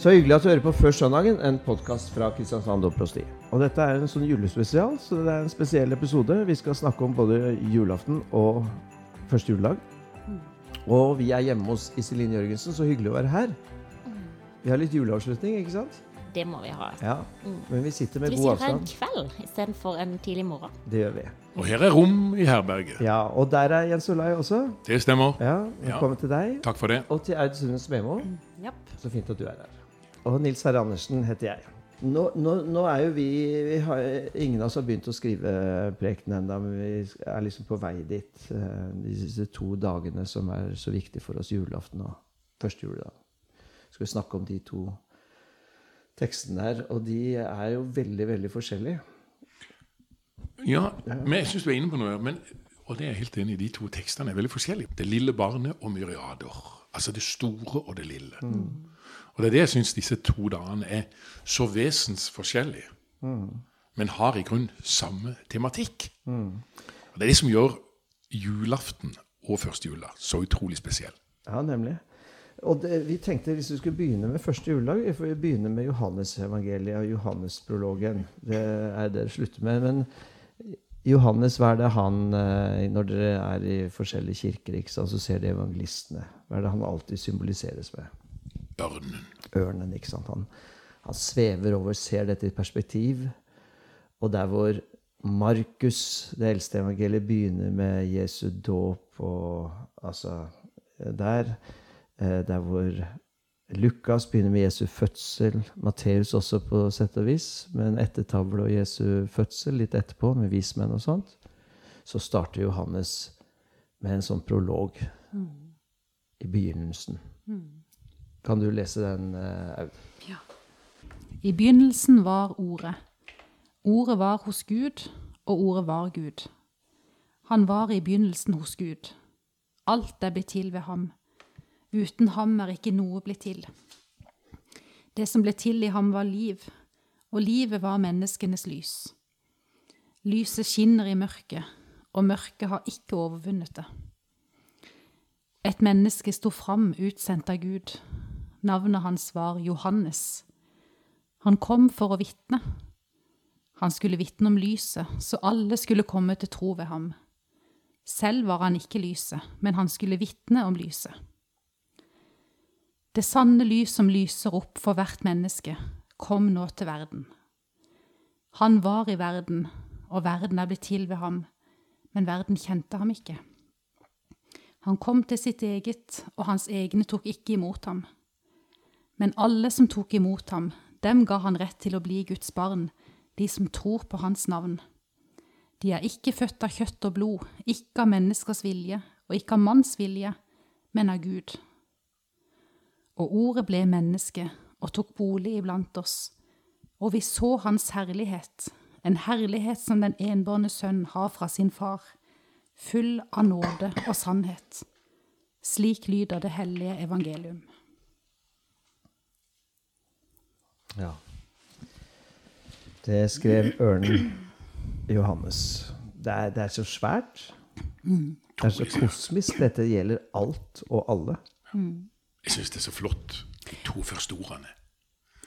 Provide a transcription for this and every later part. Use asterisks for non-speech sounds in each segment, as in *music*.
Så hyggelig at du hører på Før søndagen, en podkast fra Kristiansand Domprosti. Og dette er en sånn julespesial, så det er en spesiell episode. Vi skal snakke om både julaften og første juledag. Og vi er hjemme hos Iselin Jørgensen, så hyggelig å være her. Vi har litt juleavslutning, ikke sant? Det må vi ha. Ja. Men vi sitter med Vi god sitter her en avstand. kveld istedenfor en tidlig morgen. Det gjør vi. Og her er rom i herberget. Ja, Og der er Jens Olai også. Det stemmer. Ja, Ja. Velkommen til deg. Takk for det. Og til Aud Sundnes Memo. Mm, yep. Så fint at du er her. Og Nils Herre Andersen heter jeg. Nå, nå, nå er jo vi, vi har, Ingen av oss har begynt å skrive prekenen ennå, men vi er liksom på vei dit. eh, Disse to dagene som er så viktige for oss, julaften og første juledag. Skal vi snakke om de to tekstene her, og de er jo veldig, veldig forskjellige. Ja, men jeg syns du er inne på noe. Men, og det er jeg helt enig i. De to tekstene er veldig forskjellige. Det lille barnet og myriader. Altså det store og det lille. Og det er det jeg syns disse to dagene er så vesensforskjellige. Men har i grunn samme tematikk. Og det er det som gjør julaften og første jula så utrolig spesiell. Ja, nemlig. Og det, vi tenkte hvis vi skulle begynne med første juledag, vi begynner med Johannes-evangeliet og Johannes-prologen. Det er det dere slutter med. Men Johannes, hva er det han eh, Når dere er i forskjellige kirker, sant, så ser dere evangelistene. Hva er det han alltid symboliseres med? Ørnen. Ørnen. ikke sant? Han, han svever over, ser dette i perspektiv. Og der hvor Markus, det eldste evangeliet, begynner med Jesu dåp og altså der. eh, Der hvor Lukas begynner med Jesu fødsel. Matteus også på sett og vis, med en ettertavle og Jesu fødsel litt etterpå, med vismenn og sånt. Så starter Johannes med en sånn prolog i begynnelsen. Kan du lese den, Aud? Ja. I begynnelsen var Ordet. Ordet var hos Gud, og Ordet var Gud. Han var i begynnelsen hos Gud. Alt er blitt til ved ham. Uten ham er ikke noe blitt til. Det som ble til i ham, var liv, og livet var menneskenes lys. Lyset skinner i mørket, og mørket har ikke overvunnet det. Et menneske sto fram utsendt av Gud. Navnet hans var Johannes. Han kom for å vitne. Han skulle vitne om lyset, så alle skulle komme til tro ved ham. Selv var han ikke lyset, men han skulle vitne om lyset. Det sanne lys som lyser opp for hvert menneske, kom nå til verden. Han var i verden, og verden er blitt til ved ham, men verden kjente ham ikke. Han kom til sitt eget, og hans egne tok ikke imot ham. Men alle som tok imot ham, dem ga han rett til å bli Guds barn, de som tror på hans navn. De er ikke født av kjøtt og blod, ikke av menneskers vilje, og ikke av manns vilje, men av Gud. Og ordet ble menneske og tok bolig iblant oss, og vi så hans herlighet, en herlighet som den enbårne sønn har fra sin far, full av nåde og sannhet. Slik lyder det hellige evangelium. Ja. Det skrev ørnen Johannes. Det er, det er så svært. Det er så kosmisk. Dette gjelder alt og alle. Jeg syns det er så flott, de to første ordene.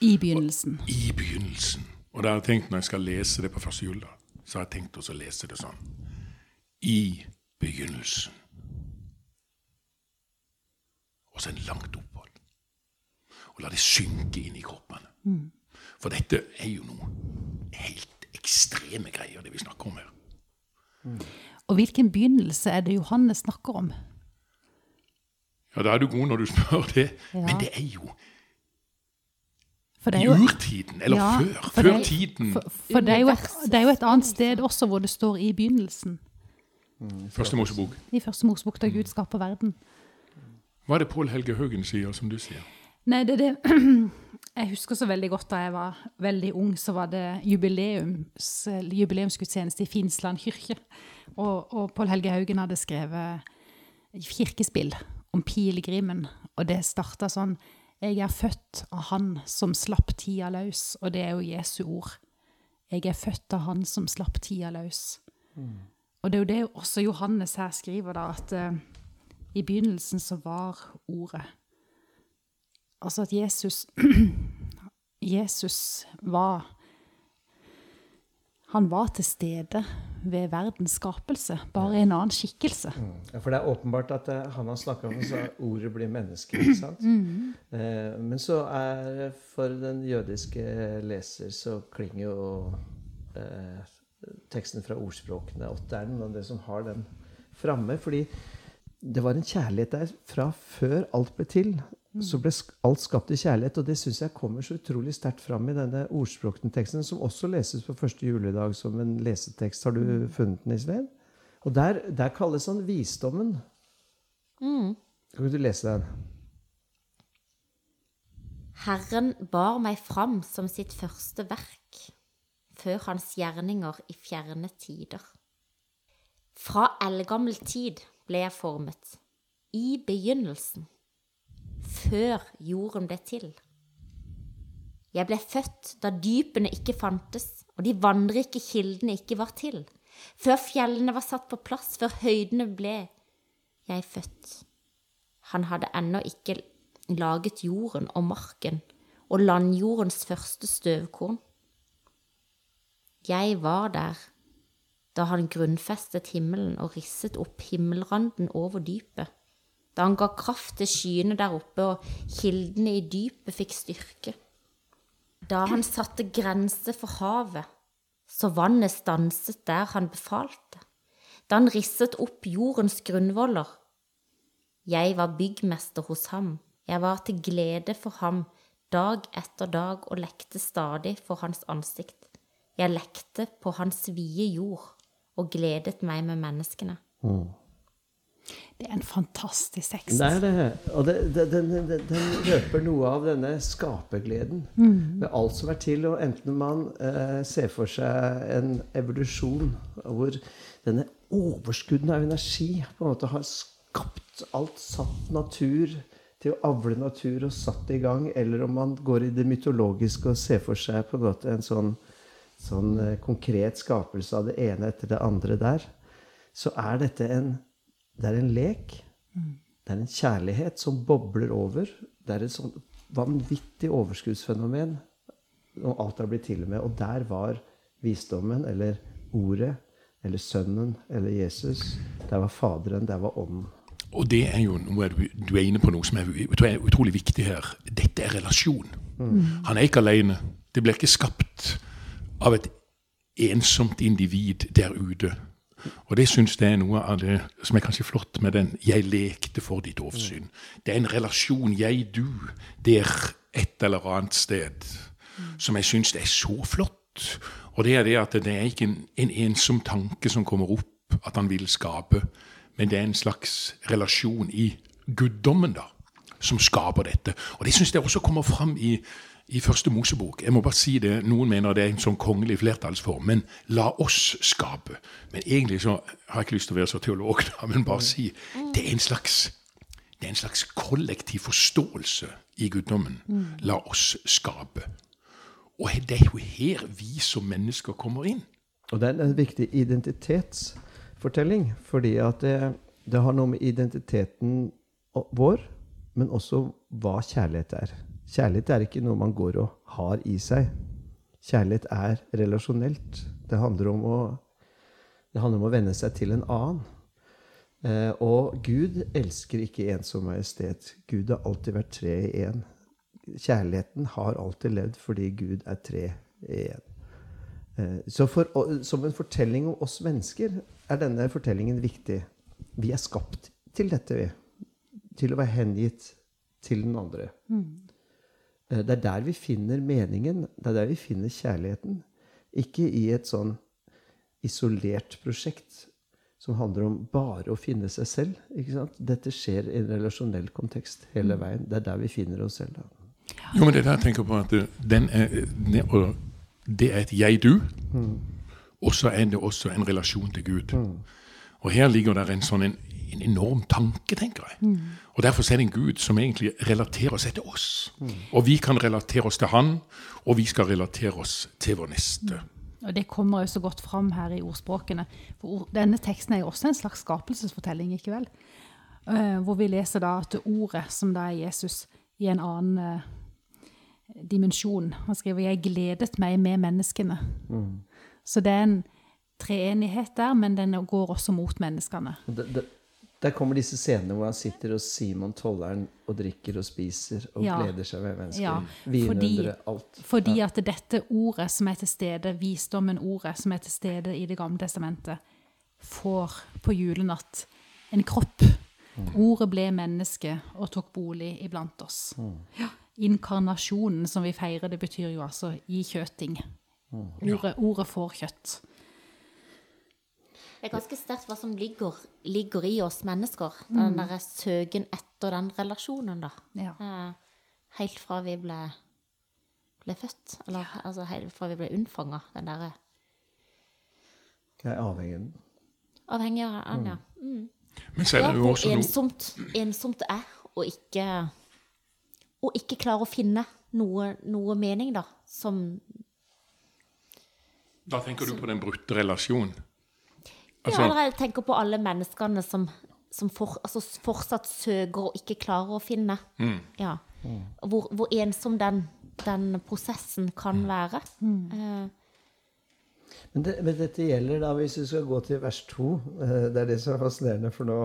I begynnelsen. I begynnelsen. Og da har jeg tenkt når jeg skal lese det på første juledag, så har jeg tenkt også å lese det sånn. I begynnelsen. Og så en langt opphold. Og la det synke inn i kroppene. For dette er jo noe helt ekstreme greier, det vi snakker om her. Og hvilken begynnelse er det Johannes snakker om? Ja, da er du god når du *laughs* spør det. Ja. Men det er jo i urtiden, eller Ja, før. Før det- tiden. for, for det, er jo et, det er jo et annet sted også hvor det står 'i begynnelsen'. Første Mosebok. I første Mosebok, da Gud skaper verden. Hva er det Pål Helge Haugen sier, som du sier? Nei, det det *clears throat* Jeg husker så veldig godt da jeg var veldig ung, så var det jubileums, jubileumsgudstjeneste i Finsland kirke. Og, og Pål Helge Haugen hadde skrevet kirkespill om pilegrimen, og det starta sånn Jeg er født av Han som slapp tida løs, og det er jo Jesu ord. Jeg er født av Han som slapp tida løs. Og det er jo det også Johannes her skriver, da, at uh, i begynnelsen så var Ordet. Altså at Jesus *clears throat* Jesus var Han var til stede ved verdens skapelse, bare i en annen skikkelse. Ja, for det er åpenbart at det, han har snakka om så ordet blir menneske. ikke sant? Eh, men så er for den jødiske leser så klinger jo eh, teksten fra ordspråkene åtte. Er noe av det som har den framme. Fordi det var en kjærlighet der fra før alt ble til. Så ble alt skapt i kjærlighet, og det syns jeg kommer så utrolig sterkt fram i denne ordspråkene-teksten, som også leses på første juledag som en lesetekst. Har du funnet den, Iselin? Og der, der kalles han visdommen. Kan du lese den? Herren bar meg fram som sitt første verk, før hans gjerninger i fjerne tider. Fra eldgammel tid ble jeg formet, i begynnelsen, før jorden ble til. Jeg ble født da dypene ikke fantes, og de vannrike kildene ikke var til. Før fjellene var satt på plass, før høydene ble jeg født. Han hadde ennå ikke laget jorden og marken og landjordens første støvkorn. Jeg var der da han grunnfestet himmelen og risset opp himmelranden over dypet, da han ga kraft til skyene der oppe og kildene i dypet fikk styrke. Da han satte grenser for havet, så vannet stanset der han befalte. Da han risset opp jordens grunnvoller, jeg var byggmester hos ham, jeg var til glede for ham dag etter dag og lekte stadig for hans ansikt. Jeg lekte på hans vide jord og gledet meg med menneskene. Det er en fantastisk tekst. Det er det. Og det, det, den, den, den røper noe av denne skapergleden med alt som er til. Og enten man eh, ser for seg en evolusjon hvor denne overskudden av energi på en måte har skapt alt, satt natur til å avle natur og satt det i gang, eller om man går i det mytologiske og ser for seg på en måte en sånn, sånn eh, konkret skapelse av det ene etter det andre der, så er dette en det er en lek. Det er en kjærlighet som bobler over. Det er et sånt vanvittig overskuddsfenomen Og alt har blitt til og med. Og der var visdommen, eller ordet, eller sønnen, eller Jesus. Der var Faderen, der var Ånden. Og det er jo noe du, du er inne på noe som er, er utrolig viktig her. Dette er relasjon. Han er ikke alene. Det blir ikke skapt av et ensomt individ der ute. Og det syns jeg er noe av det som er kanskje flott med den 'jeg lekte for ditt oversyn'. Det er en relasjon jeg-du der et eller annet sted som jeg syns er så flott. Og det er det at det er ikke en, en ensom tanke som kommer opp at han vil skape, men det er en slags relasjon i guddommen da, som skaper dette. Og det syns jeg også kommer fram i, i første Mosebok. Jeg må bare si det, Noen mener det er en sånn kongelig flertallsform, men la oss skape. Men egentlig så har jeg ikke lyst til å være så teolog, da, men bare si det er en slags det er en slags kollektiv forståelse i guddommen. La oss skape. Og det er jo her vi som mennesker kommer inn. Og det er en viktig identitetsfortelling, fordi at det, det har noe med identiteten vår, men også hva kjærlighet er. Kjærlighet er ikke noe man går og har i seg. Kjærlighet er relasjonelt. Det handler om å, handler om å venne seg til en annen. Eh, og Gud elsker ikke ensom majestet. Gud har alltid vært tre i én. Kjærligheten har alltid levd fordi Gud er tre i én. Eh, Så for, som en fortelling om oss mennesker er denne fortellingen viktig. Vi er skapt til dette, vi. Til å være hengitt til den andre. Eh, Det er der vi finner meningen. Det er der vi finner kjærligheten. Ikke i et sånn isolert prosjekt som handler om bare å finne seg selv. Ikke sant? Dette skjer i en relasjonell kontekst hele veien. Det er der vi finner oss selv. Da. Jo, men det er der jeg tenker på at eh, den er, det- er et jeg-du, og så er det også en relasjon til Gud. Og her ligger der en sånn en, en enorm tanke, tenker jeg. Og derfor er det en Gud som egentlig relaterer seg til oss. Og vi kan relatere oss til Han, og vi skal relatere oss til vår neste. Og det kommer jo så godt fram her i ordspråkene. For ord, denne teksten er jo også en slags skapelsesfortelling, ikke vel? Eh, hvor vi leser da at ordet, som da er Jesus, i en annen eh, dimensjon. Han skriver 'Jeg gledet meg med menneskene'. Så det er en treenighet der, men den går også mot menneskene. Og det, det, der kommer disse scenene hvor han sitter hos Simon tolleren og drikker og spiser og Ja. gleder seg ved mennesker. Ja, Vinundere, alt. Fordi at dette ordet som er til stede, visdommen ordet som er til stede i Det gamle testamentet, får på julenatt en kropp. Ordet ble menneske og tok bolig iblant oss. Ja, inkarnasjonen som vi feirer, det betyr jo altså i kjøting. Ordet, ordet får kjøtt. Det er ganske sterkt hva som ligger, ligger i oss mennesker. Den derre søken etter den relasjonen, da. Ja. Eh, Helt fra vi ble, ble født. Eller altså helt fra vi ble unnfanga. Den derre Jeg er avhengig av den. Avhengig av den, ja. Mm. Men så er det jo også noe ensomt, ensomt det er å ikke Å ikke klare å finne noe, noe mening, da, som Da tenker du på den brutte relasjonen. Ja, Altså, eller jeg tenker på alle menneskene som, som for, altså fortsatt søker og ikke klarer å finne. Ja. Hvor, hvor ensom den, den prosessen kan være. Eh, Men, det, men dette gjelder da, hvis vi skal gå til vers to eh, Det er det som er fascinerende, for nå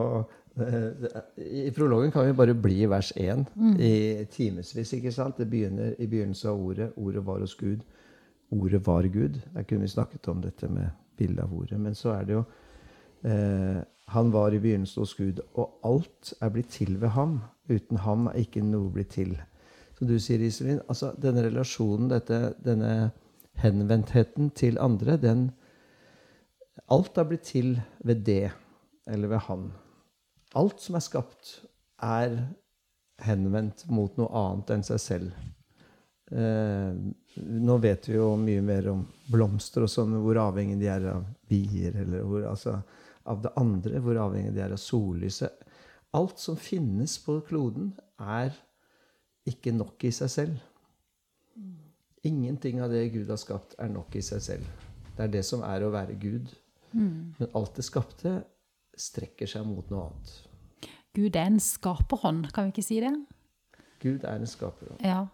eh, I prologen kan vi bare bli i vers én i timevis, ikke sant? Det begynner i begynnelsen av ordet. Ordet var hos Gud. Ordet var Gud. Der kunne vi snakket om dette med bildet av ordet. Men så er det jo eh, Han var i begynnelsen hos Gud, og alt er blitt til ved ham. Uten ham er ikke noe blitt til. Så du sier, Iselin, altså denne relasjonen, dette, denne henvendtheten til andre, den Alt er blitt til ved det, eller ved han. Alt som er skapt, er henvendt mot noe annet enn seg selv. Eh, nå vet vi jo mye mer om blomster og sånn, hvor avhengig de er av bier, eller hvor, altså, av det andre, hvor avhengig de er av sollyset. Alt som finnes på kloden, er ikke nok i seg selv. Ingenting av det Gud har skapt, er nok i seg selv. Det er det som er å være Gud. Men alt det skapte, strekker seg mot noe annet. Gud er en skaperhånd, kan vi ikke si det? Gud er en skaperhånd. Ja.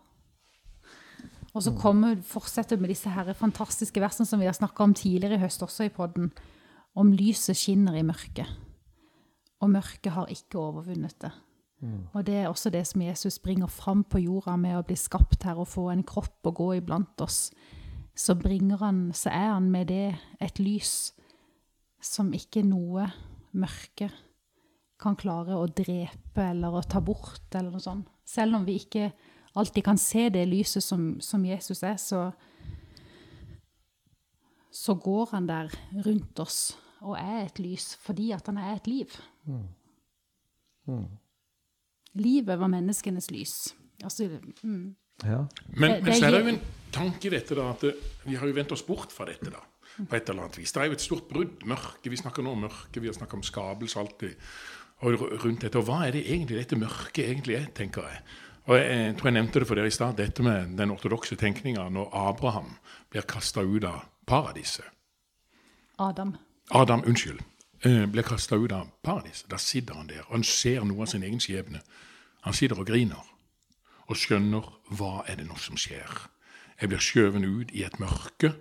Og så kommer, fortsetter med disse her fantastiske versene som vi har snakka om tidligere i høst, også i podden, om lyset skinner i mørket. Og mørket har ikke overvunnet det. Og det er også det som Jesus bringer fram på jorda med å bli skapt her og få en kropp og gå iblant oss. Så, bringer han, så er han med det et lys som ikke noe mørke kan klare å drepe eller å ta bort, eller noe sånt. Selv om vi ikke alltid kan se det lyset som, som Jesus er, så, så går han der rundt oss og er et lys fordi at han er et liv. Livet var menneskenes lys. Altså, mm. Ja. Men, men så er det jo en tanke i dette, da, at eh, vi har jo vendt oss bort fra dette, da. På et eller annet vis. Det er jo et stort brudd. Mørke. Vi snakker nå om mørke, vi har snakket om skapelse alltid. Og rundt dette. Og hva er det egentlig dette mørket egentlig er, tenker jeg. Og jeg, jeg tror jeg nevnte det for dere i stad, dette med den ortodokse tenkninga når Abraham blir kasta ut av paradiset. Adam. Adam, unnskyld, ble blir kasta ut av paradiset. Da sitter han der, og han ser noe av sin egen skjebne. Han sitter og griner, og skjønner hva er det nå som skjer. Jeg blir skjøvet ut i et mørke,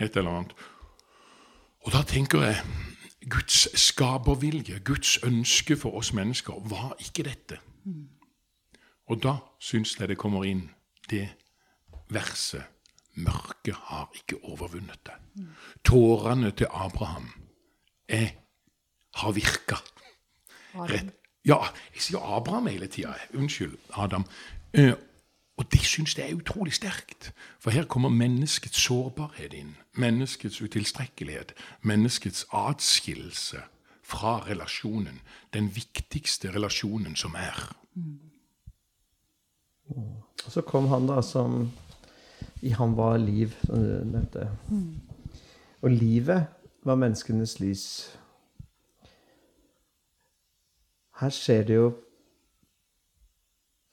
et eller annet. Og da tenker jeg, Guds skapervilje, Guds ønske for oss mennesker, var ikke dette. Og da syns jeg det kommer inn det verset Mørket har ikke overvunnet det. Tårene til Abraham er, har virka. Rett. Ja, jeg sier Abraham hele tida. Unnskyld, Adam. Eh, og det syns jeg er utrolig sterkt. For her kommer menneskets sårbarhet inn. Menneskets utilstrekkelighet. Menneskets atskillelse fra relasjonen. Den viktigste relasjonen som er. Og så kom han da som I ham var liv, som du nevnte. Og livet var menneskenes lys. Her skjer det jo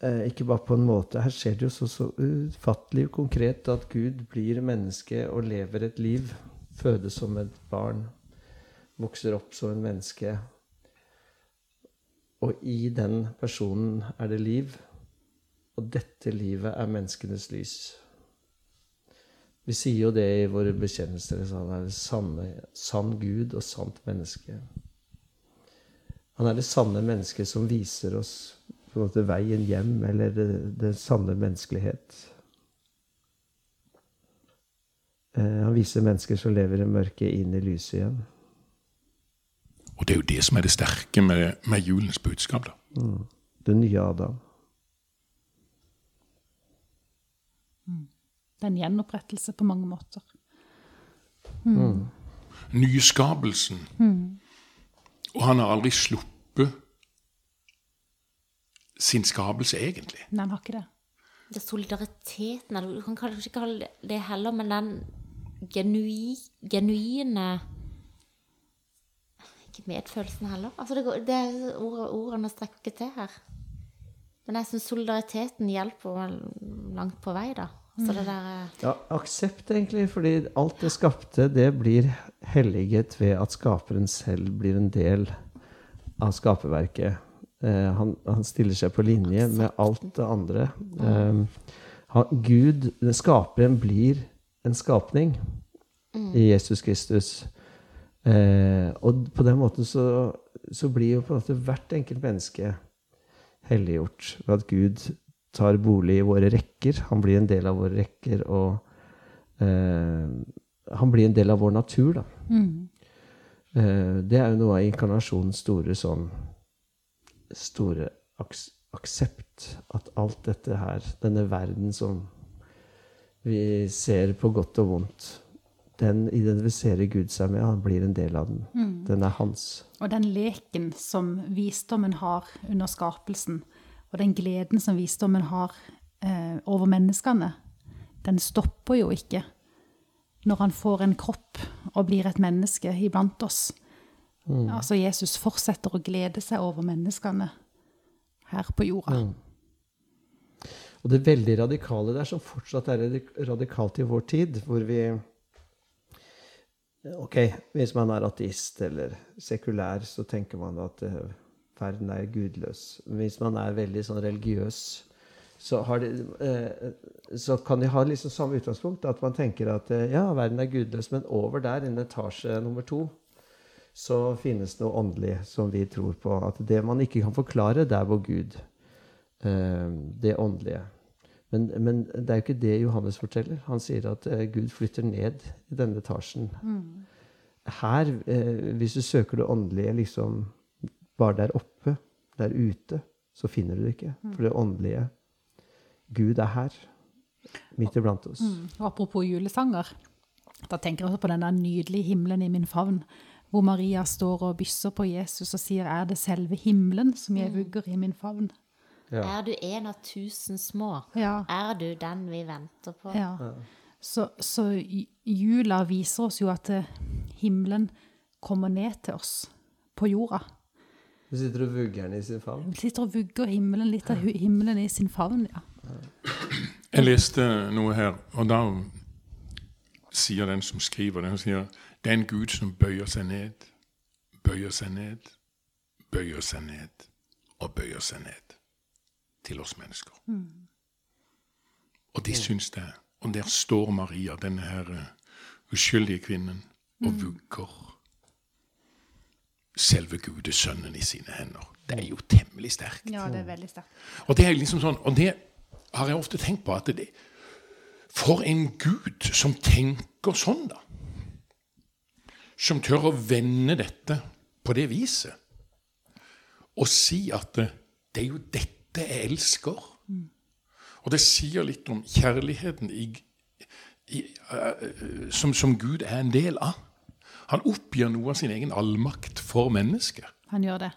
eh, Ikke bare på en måte. Her skjer det jo så, så ufattelig konkret at Gud blir menneske og lever et liv. Fødes som et barn. Vokser opp som en menneske. Og i den personen er det liv. Og dette livet er menneskenes lys. Vi sier jo det i våre bekjennelser. Han er det sanne, sann Gud og sant menneske. Han er det sanne mennesket som viser oss på en måte veien hjem, eller det, sanne menneskelighet. Eh, han viser mennesker som lever i mørket, inn i lyset igjen. Og det er jo det som er det sterke med, med julens budskap. da. Mm. Det nye Adam. Det er en gjenopprettelse på mange måter. Nyskapelsen. Og han har aldri sluppet sin skapelse, egentlig. Nei, han har ikke det. Det er solidariteten, du kan kanskje ikke kalle det det heller, men den genui, genuine Ikke medfølelsen heller. Altså det, går, det er ord, ordene strekker til her. Men jeg syns solidariteten hjelper langt på vei, da. Så det der eh, Ja, aksept, egentlig, fordi alt det skapte, det blir helliget ved at skaperen selv blir en del av skaperverket. Eh, han, han stiller seg på linje med alt det andre. Eh, han, Gud, skaperen, blir en skapning i Jesus Kristus. Eh, og på den måten så, så blir jo på en måte hvert enkelt menneske helliggjort ved at Gud tar bolig i våre rekker. Han blir en del av våre rekker, og eh, han blir en del av vår natur, da. Eh, det er jo noe av inkarnasjonens store sånn Store aks aksept. At alt dette her, denne verden som vi ser på godt og vondt, den identifiserer Gud seg med. Han blir en del av den. Den er hans. Og den leken som visdommen har under skapelsen, og den gleden som visdommen har eh, over menneskene, den stopper jo ikke når han får en kropp og blir et menneske iblant oss. Altså Jesus fortsetter å glede seg over menneskene her på jorda. Og det veldig radikale der, som fortsatt er radikalt i vår tid, hvor vi Ok, hvis man er ateist eller sekulær, så tenker man at eh, verden er gudløs. Hvis man er veldig sånn religiøs, så, har de, eh, så kan de ha liksom samme utgangspunkt. At man tenker at eh, ja, verden er gudløs, men over der, innen etasje nummer to, så finnes det noe åndelig som vi tror på. At det man ikke kan forklare, det er vår Gud. Eh, det åndelige. Men, men det er jo ikke det Johannes forteller. Han sier at Gud flytter ned i denne etasjen. Her, eh, hvis du søker det åndelige liksom bare der oppe, der ute, så finner du det ikke. For det åndelige Gud er her, midt iblant oss. Og apropos julesanger, da tenker jeg også på den der nydelige himmelen i min favn, hvor Maria står og bysser på Jesus og sier, er det selve himmelen som jeg vugger i min favn? Ja. Er du en av tusen små? Ja. Er du den vi venter på? Ja. Så, så jula viser oss jo at eh, himmelen kommer ned til oss på jorda. Du sitter og vugger den i sin favn. Jeg sitter og vugger himmelen, litt av himmelen i sin favn, ja. Jeg leste noe her, og da sier den som skriver det, hun sier det er en Gud som bøyer seg ned, bøyer seg ned, bøyer seg ned og bøyer seg ned til oss mennesker. Og det syns jeg. Og der står Maria, denne her eh, uskyldige kvinnen, og vugger selve Gudesønnen i sine hender. Det er jo temmelig sterkt. Ja, det er veldig sterkt. Og det er liksom sånn, og det har jeg ofte tenkt på, at det, for en Gud som tenker sånn, da. Som tør å vende dette på det viset. Og si at det, det er jo dette jeg elsker. Og det sier litt om kjærligheten i, i, uh, som, som Gud er en del av. Han oppgir noe av sin egen allmakt for mennesket. Han gjør det.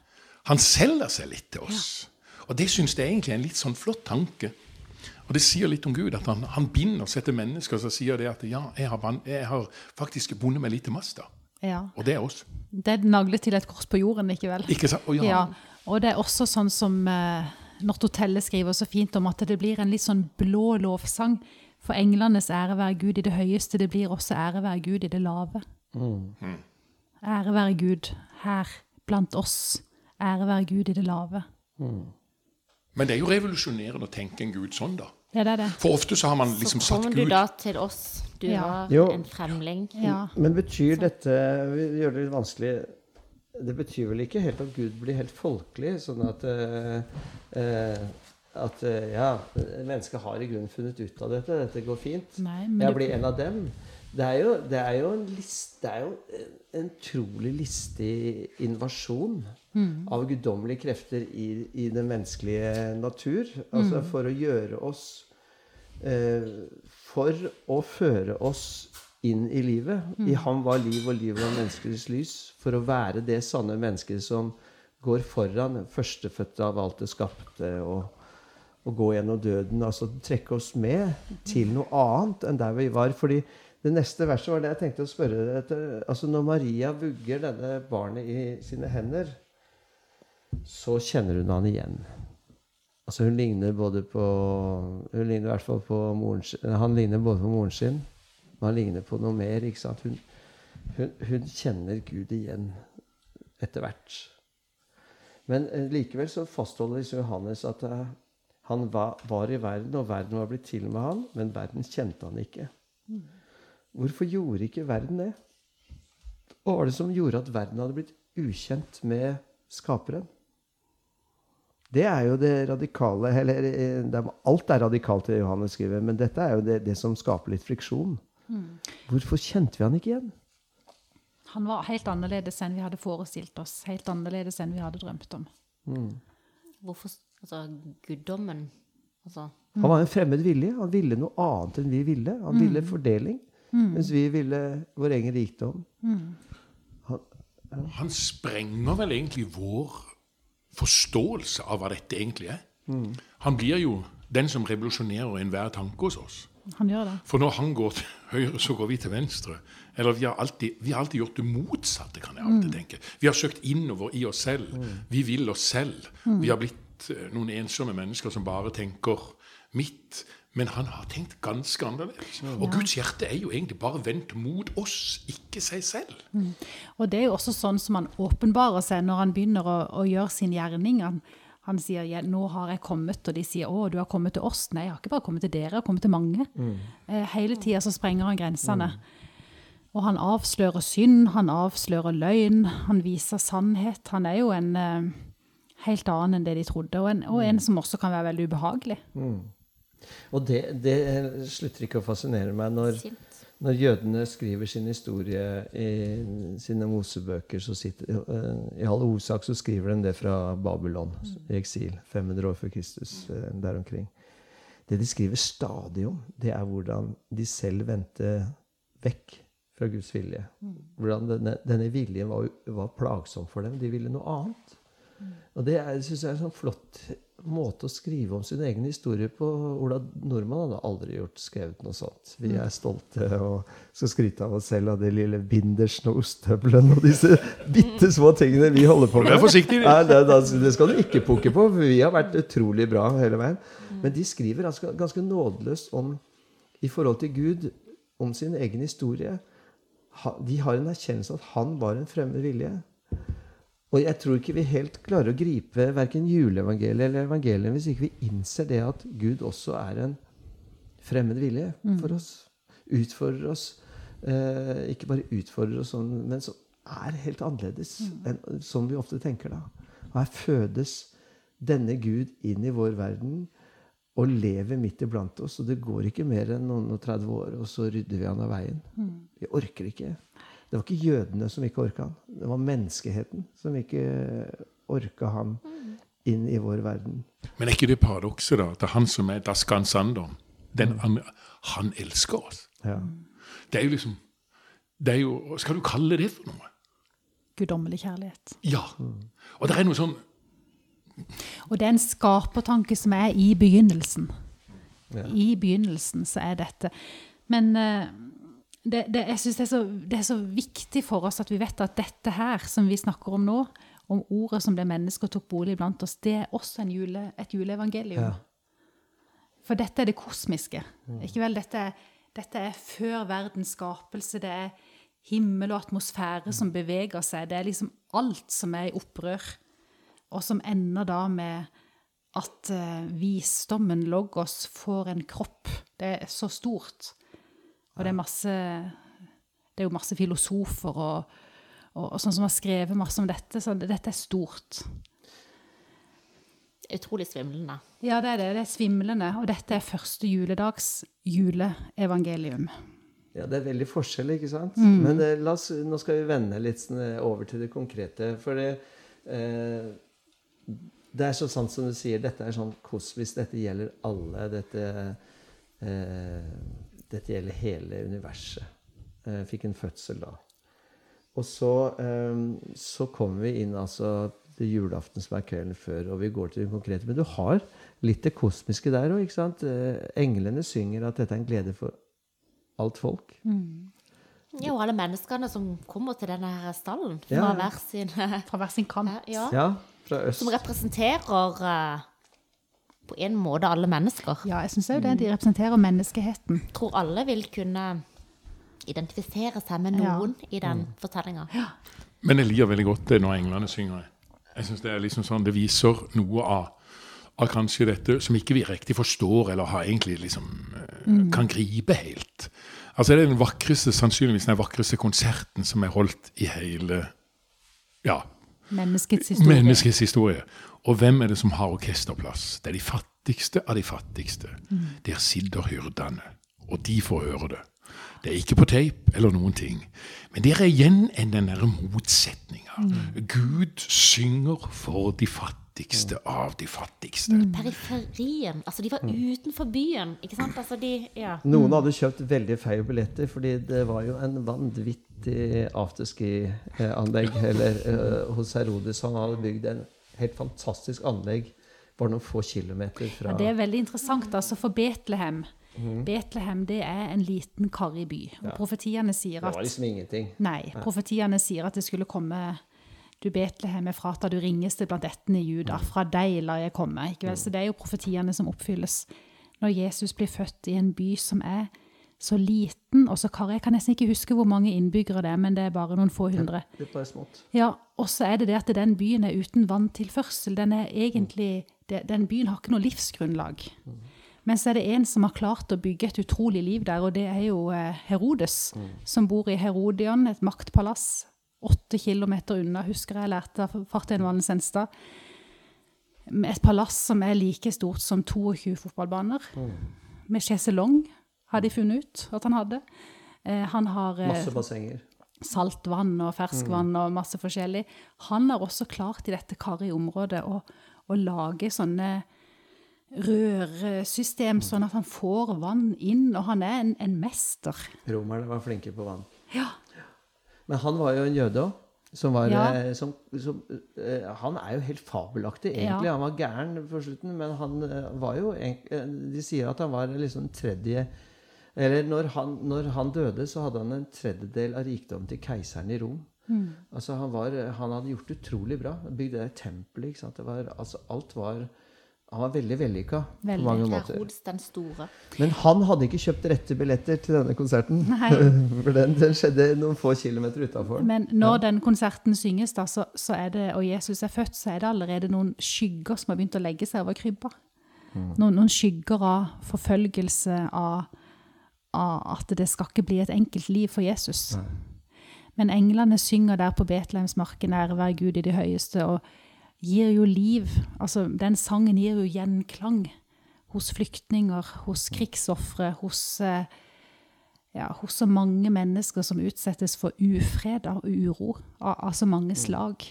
Han selger seg litt til oss. Og det syns jeg egentlig er en litt sånn flott tanke. Og det sier litt om Gud, at han, han binder seg til mennesker som sier det at ja, jeg har, jeg har faktisk bundet meg litt til masta. Ja. Og det er oss. Det er naglet til et kors på jorden, ikke vel? Ikke sant? Og ja, Ja, og det er også sånn som eh, Nortotelle skriver så fint om at det blir en litt sånn blå lovsang. For englenes ære være Gud i det høyeste, det blir også ære være Gud i det lave. Ære være Gud her blant oss, ære være Gud i det lave. Men det er jo revolusjonerende å tenke en Gud sånn, da. Ja, det er det. For ofte så har man liksom satt Gud Så kommer du da til oss. Du Ja. var Jo. en fremling. Ja. Men betyr dette Vi gjør det litt vanskelig Det betyr vel ikke helt at Gud blir helt folkelig, sånn at uh, uh, At eh, ja, mennesket har i grunnen funnet ut av dette. Dette går fint. Nei, men Jeg blir en av dem. Det er jo, det er jo en list, det er jo en utrolig listig invasjon av guddommelige krefter i, i den menneskelige natur. Altså for å gjøre oss eh, For å føre oss inn i livet. I ham var liv, og livet var menneskers lys. For å være det sanne mennesket som går foran, førstefødte av alt det skapte. og å gå gjennom døden, altså trekke oss med til noe annet enn der vi var. fordi det neste verset var det jeg tenkte å spørre deg etter. Altså Når Maria vugger denne barnet i sine hender, så kjenner hun han igjen. Altså Hun ligner både på hun ligner i hvert fall på moren sin, Han ligner både på moren sin, men han ligner på noe mer. ikke sant? Hun, hun, hun kjenner Gud igjen etter hvert. Men eh, likevel så fastholder liksom Johannes at eh, han var, var i verden, og verden var blitt til med han, men verden kjente han ikke. Hvorfor gjorde ikke verden det? Hva var det som gjorde at verden hadde blitt ukjent med skaperen? Det er jo det radikale eller eh, det Alt er radikalt i det Johannes skriver, men dette er jo det, det som skaper litt friksjon. Hvorfor kjente vi han ikke igjen? Han var helt annerledes enn vi hadde forestilt oss. Helt annerledes enn vi hadde drømt om. Hvorfor Altså, guddommen Altså Han var en fremmed vilje. Han ville noe annet enn vi ville. Han ville fordeling, mens vi ville vår egen rikdom. Han sprenger vel egentlig vår forståelse av hva dette egentlig er. Han blir jo den som revolusjonerer enhver tanke hos oss. Han gjør det. For når han går til høyre, så går vi til venstre. Eller vi har alltid, vi har alltid gjort det motsatte, kan jeg alltid tenke. Vi har søkt innover i oss selv. Vi vil oss selv. Vi har blitt eh, noen ensomme mennesker som bare tenker mitt. Men han har tenkt ganske annerledes. Og Guds hjerte er jo egentlig bare vendt mot oss, ikke seg selv. Og det er jo også sånn som han åpenbarer seg når han begynner å, å gjøre sin gjerning. Han, han sier ja, 'nå har jeg kommet', og de sier 'å, du har kommet til oss'. Nei, jeg har ikke bare kommet til dere, jeg har kommet til mange. Mm. hele tida så sprenger han grensene. Og han avslører synd, han avslører løgn, han viser sannhet. Han er jo en eh, helt annen enn det de trodde, og en, og en som også kan være veldig ubehagelig. Og det, det slutter ikke å fascinere meg når, når jødene skriver sin historie i sine mosebøker. Så sitter, eh, I all hovedsak så skriver de det fra Babylon, i eksil, 500 år før Kristus, eh, der omkring. Det de skriver stadig om, det er hvordan de selv vendte vekk fra Guds vilje. Hvordan denne, denne viljen var, var plagsom for dem. De ville noe annet. Og det syns jeg er en sånn flott måte å skrive om sin egen historie på. Ola Nordmann hadde aldri gjort skrevet noe sånt. Vi er stolte og skal skryte av oss selv av det lille bindersen og ostehøvelen og disse bitte små tingene vi holder på med. Vær forsiktig. Nei, det, det, det skal du ikke pukke på, for vi har vært utrolig bra hele veien. Men de skriver ganske, ganske nådeløst om, i forhold til Gud, om sin egen historie. De har en erkjennelse at han var en fremmed vilje. Og jeg tror ikke vi helt klarer å gripe verken juleevangeliet eller evangeliet hvis ikke vi innser det at Gud også er en fremmed vilje for oss. Utfordrer oss. Eh, ikke bare utfordrer oss, sånn, men som er helt annerledes enn som vi ofte tenker da. Og her fødes denne Gud inn i vår verden og lever midt iblant oss. Og det går ikke mer enn noen og 30 år, og så rydder vi han av veien. Vi orker ikke. Det var ikke jødene som ikke orka han. Det var menneskeheten som ikke orka han inn i vår verden. Men er ikke det paradokset, da? At det er han som er Das andre. Den andre, han elsker oss. Ja. Det er jo liksom det er jo, Hva skal du kalle det for noe? Guddommelig kjærlighet. Ja. Og det er noe sånn Og det er en skapertanke som er i begynnelsen. Ja. I begynnelsen så er dette. Men eh, det, det, jeg synes det, er så, det er så viktig for oss at vi vet at dette her som vi snakker om nå, om ordet som ble menneske og tok bolig blant oss, det er også en jule, et juleevangelium. Ja. For dette er det kosmiske. Ikke vel? Dette, dette er før verdens skapelse. Det er himmel og atmosfære som beveger seg. Det er liksom alt som er i opprør. Og som ender da med at uh, visdommen, logos, får en kropp. Det er så stort. Og det er masse Det er jo masse filosofer og, og, og sånn som har skrevet masse om dette, så dette er stort. Utrolig svimlende. Ja, det er det. Det er svimlende. Og dette er første juledags juleevangelium. Ja, det er veldig forskjell, ikke sant? Men det, la oss, nå skal vi vende litt eh, over til det konkrete. For det, eh, det er så sant som du sier, dette er sånn kosmisk. Dette gjelder alle. Dette, eh, dette gjelder hele universet. Jeg fikk en fødsel da. Og så, eh, så kommer vi inn altså til julaften som er kvelden før, og vi går til det konkrete. Men du har litt det kosmiske der òg? Eh, Englene synger at dette er en glede for alt folk. Ja, og alle menneskene som kommer til denne her stallen Ja, fra hver sin Fra hver sin kant. ja, Ja, fra øst. Som representerer eh, på en måte alle mennesker. Ja, jeg syns òg det. De representerer menneskeheten. tror alle vil kunne identifisere seg med Ja. noen i den fortellinga. Men jeg liker veldig godt det når englene synger. Jeg synes Det er liksom sånn, det viser noe av, av kanskje dette som ikke vi riktig forstår eller har egentlig liksom, mm. kan gripe helt. Altså Det er den vakreste, sannsynligvis den vakreste konserten som er holdt i hele ja, Menneskets historie. menneskets historie. Og hvem er det som har orkesterplass? Det er de fattigste av de fattigste. Der sitter hyrdene, og de får høre det. Det er ikke på tape eller noen ting. Men det er igjen en den derre motsetninga. Gud synger for de fattigste av de fattigste. Periferien. Altså, de var utenfor byen, ikke sant? Altså, de Ja. Noen hadde kjøpt veldig feil billetter, fordi det var jo en vanvittig afterski-anlegg eller, eh, hos Herodes. Han hadde bygd en helt fantastisk anlegg bare noen få kilometer fra Ja, det er veldig interessant, altså, for Betlehem. Betlehem det er en liten karrig by. Og profetiene sier at Det var liksom ingenting. Nei, profetiene sier at det skulle komme Du Betlehem er frata du ringeste blant ættene i Juda. Fra deg lar jeg komme. Ikke vel? Så det er jo profetiene som oppfylles. Når Jesus blir født i en by som er så liten og så karrig Jeg kan nesten ikke huske hvor mange innbyggere det er, men det er bare noen få hundre. Det er bare smått. Ja, og så er det det at den byen er uten vanntilførsel. Den er egentlig, den byen har ikke noe livsgrunnlag. Men så er det en som har klart å bygge et utrolig liv der, og det er jo Herodes, Herodes, som bor i Herodion, et maktpalass, åtte kilometer unna, husker jeg lærte av fartøymannen Senstad. Et palass som er like stort som 22 fotballbaner. Med sjeselong, har de funnet ut at han hadde. Eh, Han har eh, Masse bassenger. saltvann og ferskvann og masse forskjellig. Han har også klart i dette karrige området å, å lage sånne rørsystem, sånn at han får vann inn, og han er en, en mester. Romerne var flinke på vann. Ja. Men han var jo en jøde òg. Som var, Ja. eh, som, som, han er jo helt fabelaktig, egentlig. Ja. Han var gæren på slutten, men han var jo De sier at han var liksom tredje Eller når han, når han døde, så hadde han en tredjedel av rikdommen til keiseren i Rom. Mm. Altså han, var, han hadde gjort det utrolig bra. Bygd det tempelet. ikke sant? Det var, altså alt var Han var veldig vellykka på mange måter. Herodes den store. Men han hadde ikke kjøpt rette billetter til denne konserten. Nei. *laughs* For den, den skjedde noen få kilometer utafor. Men når den konserten synges, da, så, så er det, og Jesus er født, så er det allerede noen skygger som har begynt å legge seg over krybba. Noen, noen skygger av forfølgelse, av at det skal ikke bli et enkelt liv for Jesus. Men englene synger der på Betlehemsmarken, ære være Gud i det høyeste, og gir jo liv. Altså, den sangen gir jo gjenklang hos flyktninger, hos krigsofre, hos eh, ja, hos så mange mennesker som utsettes for ufred og uro av, av så mange slag.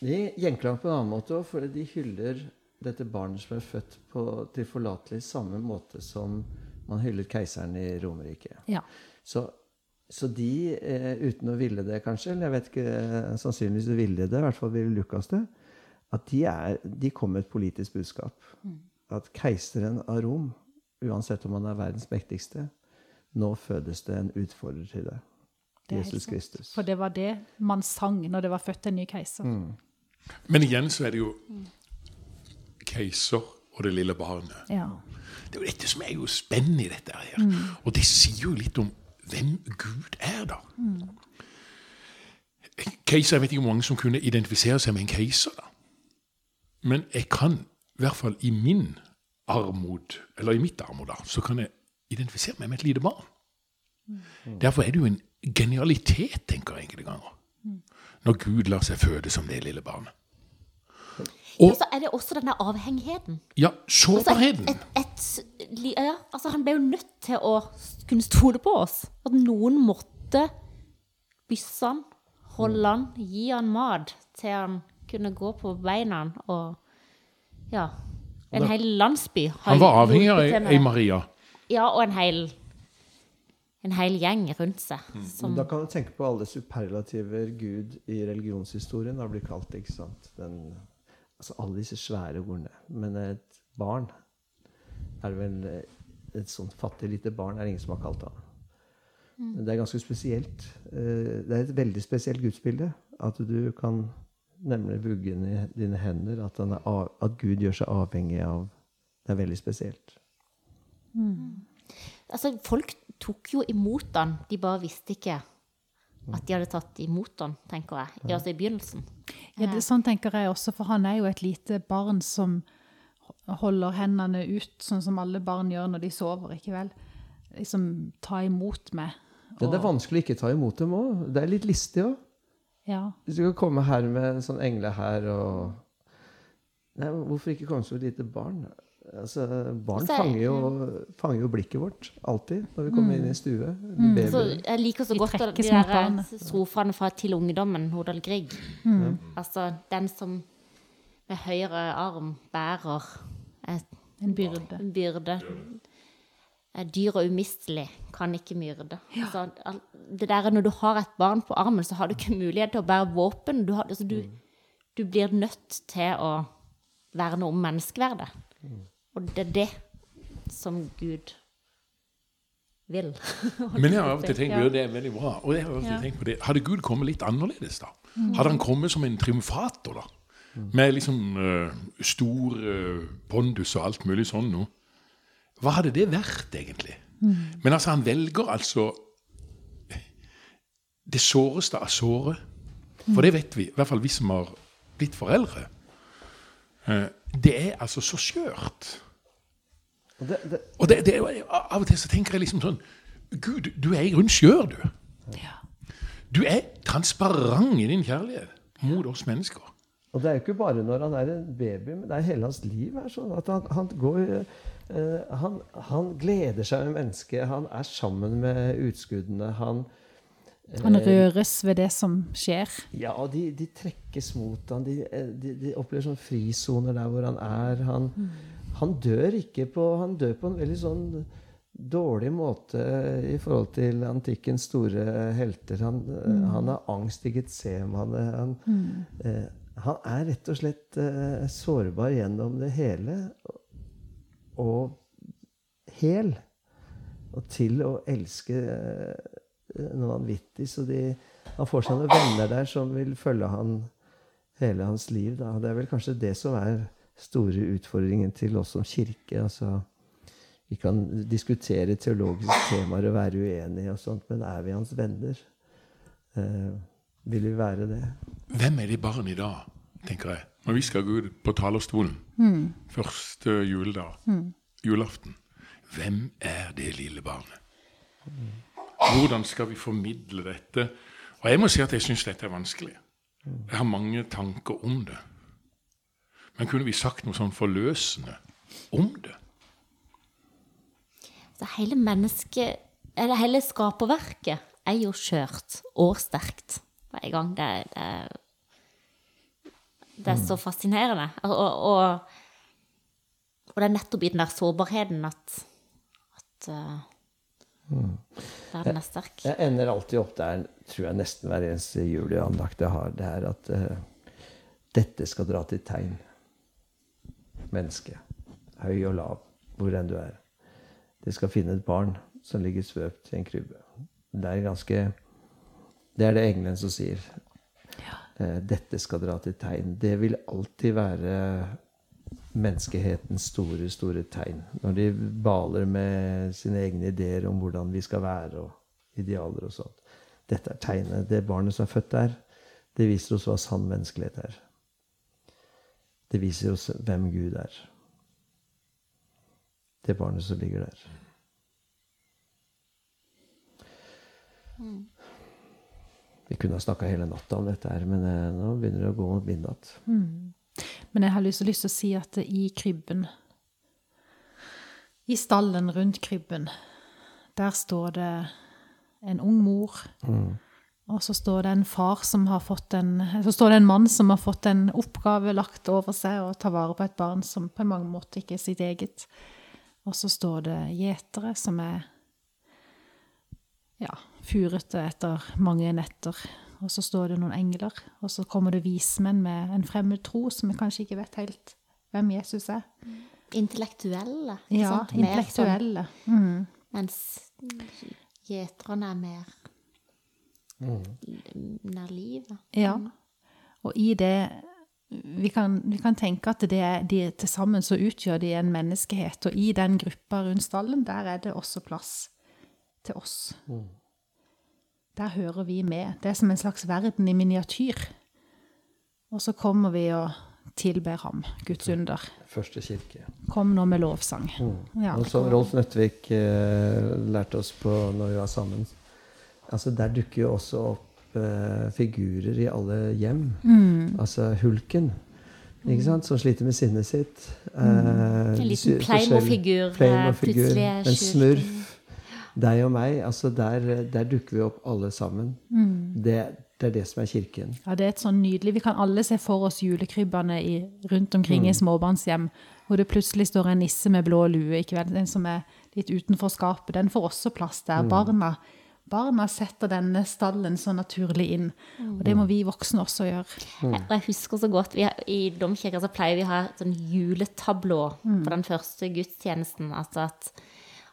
De gjenklang på en annen måte òg, for de hyller dette barnet som er født på tilforlatelig samme måte som man hyllet keiseren i Romerriket. Ja. Så, så de, eh, uten å ville det kanskje, eller jeg vet ikke, sannsynligvis ville det, i hvert fall ville Lukas det, at de, er, de kom med et politisk budskap. At keiseren av Rom, uansett om han er verdens mektigste, nå fødes det en utfordrer til det. Det Jesus. Kristus. For det var det man sang når det var født en ny keiser. Men igjen så er det jo keiser og det lille barnet. Ja. Det er jo dette som er jo spennende i dette her. Og det sier jo litt om hvem Gud er, da. Keiser, Jeg vet ikke hvor mange som kunne identifisere seg med en keiser. da. Men jeg kan i hvert fall i min armod, eller i mitt armod, da, så kan jeg identifisere meg med et lite barn. Derfor er det jo en genialitet, tenker jeg enkelte ganger, når Gud lar seg føde som det lille barnet. Og ja, så er det også denne avhengigheten. ja, Altså, sårbarheten. et, et, ja, altså han ble jo nødt til å kunne stole på oss. At noen måtte bysse han, holde han, gi han mat til han kunne gå på beina og Ja. En hel landsby har Han var avhengig av ei Maria. Ja, og en hel en hel gjeng rundt seg. Mm. Som, Da kan du tenke på alle superlativer Gud i religionshistorien har blitt kalt. ikke sant? Den, altså Alle disse svære ordene. Men et barn er vel eh, Et sånt fattig lite barn er det ingen som har kalt han. Det er ganske spesielt. Eh, Det er et veldig spesielt gudsbilde. At du kan nemlig vugge den i dine hender. At, han er av, at Gud gjør seg avhengig av Det er veldig spesielt. altså, folk tok jo imot han, de bare visste ikke at de hadde tatt imot han, tenker jeg. Altså i begynnelsen. Ja, det, sånn tenker jeg også, for han er jo et lite barn som holder hendene ut, sånn som alle barn gjør når de sover, ikke vel? Liksom ta imot meg. Det er vanskelig å ikke ta imot dem òg. Det er litt listig òg. Ja. Hvis du kan komme her med en sånn engle her og Nei, Hvorfor ikke komme som et lite barn? Altså, barn er- fanger jo, fanger jo blikket vårt alltid når vi kommer inn i stue. Mm. Så jeg liker så godt de der sofaene fra Til ungdommen, Hodal Grieg. Altså den som med høyre arm bærer et, En byrde. en byrde. Er dyr og umistelig, kan ikke myrde. Altså, det der, når du har et barn på armen, så har du ikke mulighet til å bære våpen. Du, har, altså, du, du blir nødt til å verne om menneskeverdet. Og det er det som Gud vil. *laughs* Men jeg har av og til tenkt Ja. ja. det er veldig bra. Og jeg har av og til tenkt på det. Hadde Gud kommet litt annerledes, da? Hadde han kommet som en triumfator, da? Med liksom uh, stor uh, pondus og alt mulig sånn noe. Hva hadde det vært, egentlig? Men altså, han velger altså det såreste av såre. For det vet vi, i hvert fall vi som har blitt foreldre. Eh, det er altså så skjørt. Og det, det, Og det, det, er av og til så tenker jeg liksom sånn Gud, du er i grunn skjør, du. Du er transparent i din kjærlighet mot oss mennesker. og det er jo ikke bare når han er en baby, men det er hele hans liv. er sånn at Han, han, går, Uh, han, han gleder seg med mennesket. Han er sammen med utskuddene. Han, Han røres ved det som skjer. Ja, og de, de trekkes mot han. De, eh, de, de opplever sånn frisoner der hvor han er. Han, han dør ikke på Han dør på en veldig sånn dårlig måte i forhold til antikkens store helter. Han, mm. han har angst i Getsemane. Han, eh, han er rett og slett eh, sårbar gjennom det hele. Og hel. Og til å elske eh, noe vanvittig. Så de, han får seg noen venner der som vil følge han hele hans liv. Da. Det er vel kanskje det som er store utfordringen til oss som kirke. altså Vi kan diskutere teologiske temaer og være uenige, og sånt, men er vi hans venner? Eh, vil vi være det? Hvem er de barn i dag, tenker jeg, når vi skal gå ut på talerstolen første juledag, julaften? Hvem er det lille barnet? Hvordan skal vi formidle dette? Og jeg må si at jeg syns dette er vanskelig. Jeg har mange tanker om det. Men kunne vi sagt noe sånn forløsende om det? Så hele mennesket, eller hele skaperverket, er jo skjørt og sterkt hver gang. Det, det, det er så fascinerende. Og, og, og, det er nettopp i den der sårbarheten at, at Mm. verden er sterk. Jeg ender alltid opp der, tror jeg nesten hver eneste juleandakt jeg har. Det er at uh, dette skal dra til tegn. Menneske. Høy og lav, hvor enn du er. De skal finne et barn som ligger svøpt i en krybbe. Det er ganske Det er det engelen som sier. Ja. dette skal dra til tegn. Det vil alltid være menneskehetens store, store tegn. Når de baler med sine egne ideer om hvordan vi skal være, og idealer og sånt. Dette er tegnet. Det barnet som er født der, det viser oss hva sann menneskelighet er. Det viser oss hvem Gud er. Det barnet som ligger der. Vi kunne ha snakka hele natta om dette, her, men eh, nå begynner det å gå mot midnatt. Men jeg har lyst, lyst til å si at i krybben, i stallen rundt krybben, der står det en ung mor. Og så står det en far som har fått en Så står det en mann som har fått en oppgave lagt over seg å ta vare på et barn som på mange måter ikke er sitt eget. Og så står det gjetere som er ja, furete etter mange netter. Og så står det noen engler, og så kommer det vismenn med en fremmed tro som vi kanskje ikke vet helt hvem Jesus er. Intellektuelle. Ja, sant? Sånn- intellektuelle. Mm. Mens gjeterne er mer nær livet. Ja. Og i det vi kan, vi kan tenke at det er, de, til sammen så utgjør de en menneskehet, og i den gruppa rundt stallen, der er det også plass til oss. Der hører vi med. Det er som en slags verden i miniatyr. Og så kommer vi og tilber ham, Guds under. Første kirke. Kom nå med lovsang. Ja. Og som Rolf Nøttvik eh, lærte oss på når vi var sammen altså Der dukker jo også opp eh, figurer i alle hjem. Mm. Altså Hulken, ikke sant? som sliter med sinnet sitt. Eh, En liten Playmo-figur, En smurf. Deg og meg. altså Der, der dukker vi opp alle sammen. Det, det er det som er kirken. Ja, det er et sånn nydelig Vi kan alle se for oss julekrybbene i, rundt omkring i småbarnshjem, hvor det plutselig står en nisse med blå lue, ikke vel? Den som er litt utenfor skapet. Den får også plass der. Barna, barna setter denne stallen så naturlig inn. Og det må vi voksne også gjøre. Mm. jeg husker så godt, vi har, I domkirka så pleier vi å ha sånn juletablå på den første gudstjenesten. Altså at,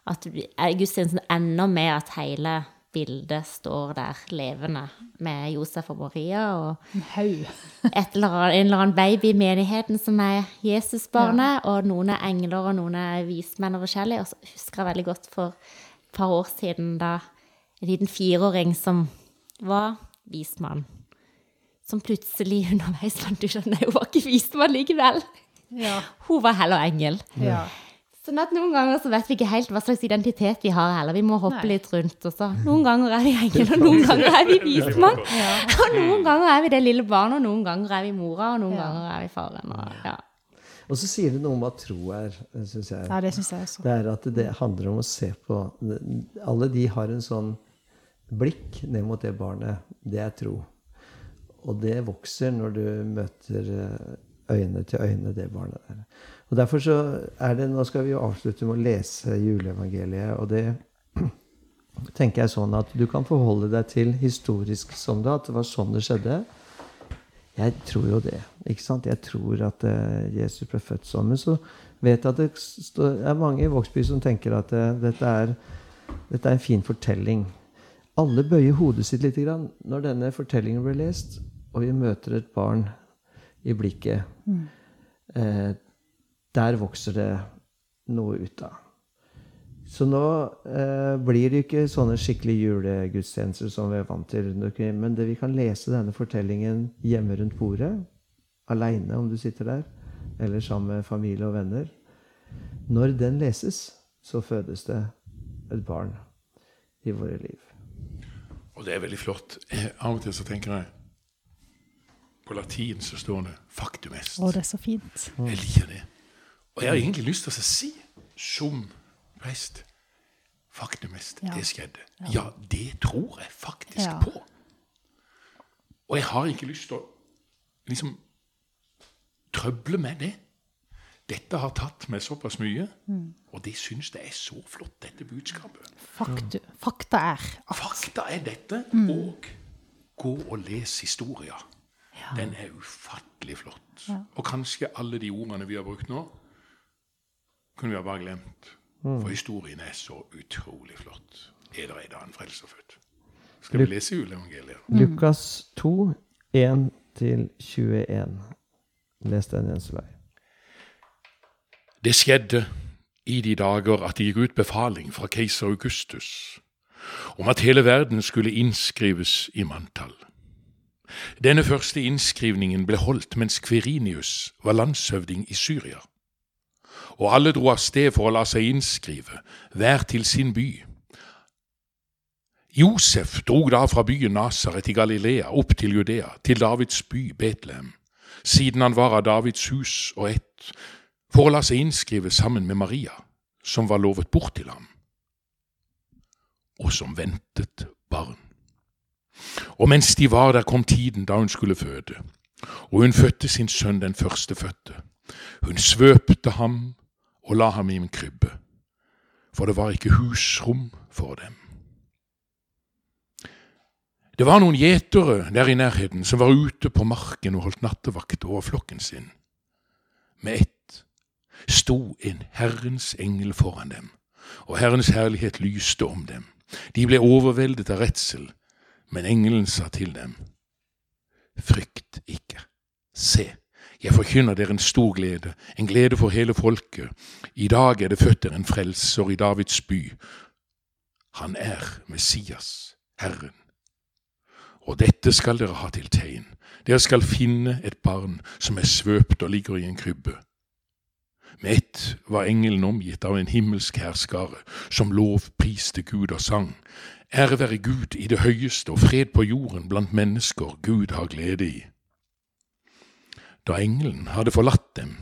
at er gudstjenesten ender med at hele bildet står der levende med Josef og Maria og En haug. *laughs* eller annet, en eller annen baby i menigheten som er Jesusbarnet, og noen er engler og noen er vismenn og forskjellig. Og så husker jeg veldig godt for et par år siden da en liten fireåring som var vismann, som plutselig underveis fant ut at nei, hun var ikke vismann likevel. Ja. Hun var heller engel. ja. Sånn at noen ganger så vet vi ikke helt hva slags identitet vi har heller. Vi må hoppe Nei. litt rundt. Og så noen ganger er vi engel, og noen *laughs* ganger er vi vismann. *laughs* Og noen ganger er vi det lille barnet, og noen ganger er vi mora, og noen Ja. ganger er vi faren. Og, ja. Og så sier det noe om hva tro er, syns jeg. ja, det synes jeg også. Det er at det handler om å se på Alle de har en sånn blikk ned mot det barnet. Det er tro. Og det vokser når du møter eh, øyne til øyne det barnet der. Og derfor så er det Nå skal vi jo avslutte med å lese juleevangeliet, og det *clears throat* tenker jeg sånn at du kan forholde deg til historisk som det, at det var sånn det skjedde. Jeg tror jo det. ikke sant? Jeg tror at eh, Jesus ble født sånn. Men så vet jeg at det er mange i Vågsby som tenker at eh, dette, er, dette er en fin fortelling. Alle bøyer hodet sitt litt grann når denne fortellingen blir lest, og vi møter et barn i blikket. Eh, der vokser det noe ut av. Så nå eh, blir det ikke sånne skikkelig julegudstjenester som vi er vant til. Men det, vi kan lese denne fortellingen hjemme rundt bordet. Aleine om du sitter der, eller sammen med familie og venner. Når den leses, så fødes det et barn i våre liv. Og det er veldig flott. Av og til så tenker jeg På latin så står det 'factum est'. Å, det er så fint. Jeg liker det. Og jeg har egentlig lyst til å si som prest Faktum est, Ja. det skjedde. Ja, det tror jeg faktisk Ja. på. Og jeg har ikke lyst til å liksom trøble med det. Dette har tatt meg såpass mye, og det syns det er så flott, dette budskapet. Faktu, fakta er at Fakta er dette, og gå og les historia. Den er ufattelig flott. Og kanskje alle de ordene vi har brukt nå, kunne vi ha bare glemt. For historien er så utrolig flott. Er det en annen frelser født? Skal vi lese juleevangeliet? Lukas 2, 1-21. Les den, Jens Olai. Det skjedde i de dager at det gikk ut befaling fra keiser Augustus om at hele verden skulle innskrives i manntall. Denne første innskrivningen ble holdt mens Kverinius var landshøvding i Syria. Og alle dro av sted for å la seg innskrive, hver til sin by. Josef drog da fra byen Nasaret i Galilea opp til Judea, til Davids by Betlehem, siden han var av Davids hus og ett, for å la seg innskrive sammen med Maria, som var lovet bort til ham, og som ventet barn. Og mens de var der, kom tiden da hun skulle føde, og hun fødte sin sønn den førstefødte. Hun svøpte ham og la ham i en krybbe, for det var ikke husrom for dem. Det var noen gjetere der i nærheten som var ute på marken og holdt nattevakt over flokken sin. Med ett sto en Herrens engel foran dem, og Herrens herlighet lyste om dem. De ble overveldet av redsel men engelen sa til dem, Frykt ikke. Se, jeg forkynner dere en stor glede, en glede for hele folket. I dag er det født dere en frelser i Davids by. Han er Messias, Herren. Og dette skal dere ha til tegn. Dere skal finne et barn som er svøpt og ligger i en krybbe. Med ett var engelen omgitt av en himmelsk hærskare, som lovpriste Gud og sang. Ære være Gud i det høyeste og fred på jorden blant mennesker Gud har glede i. Da engelen hadde forlatt dem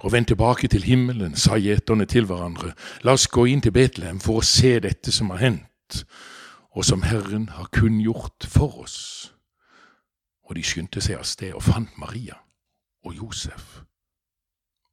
og vendt tilbake til himmelen, sa gjeterne til hverandre, la oss gå inn til Betlehem for å se dette som har hendt, og som Herren har kunngjort for oss. Og de skyndte seg av sted og fant Maria og Josef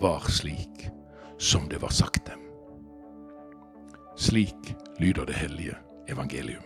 var slik som det var sagt dem. Slik lyder det hellige evangelium.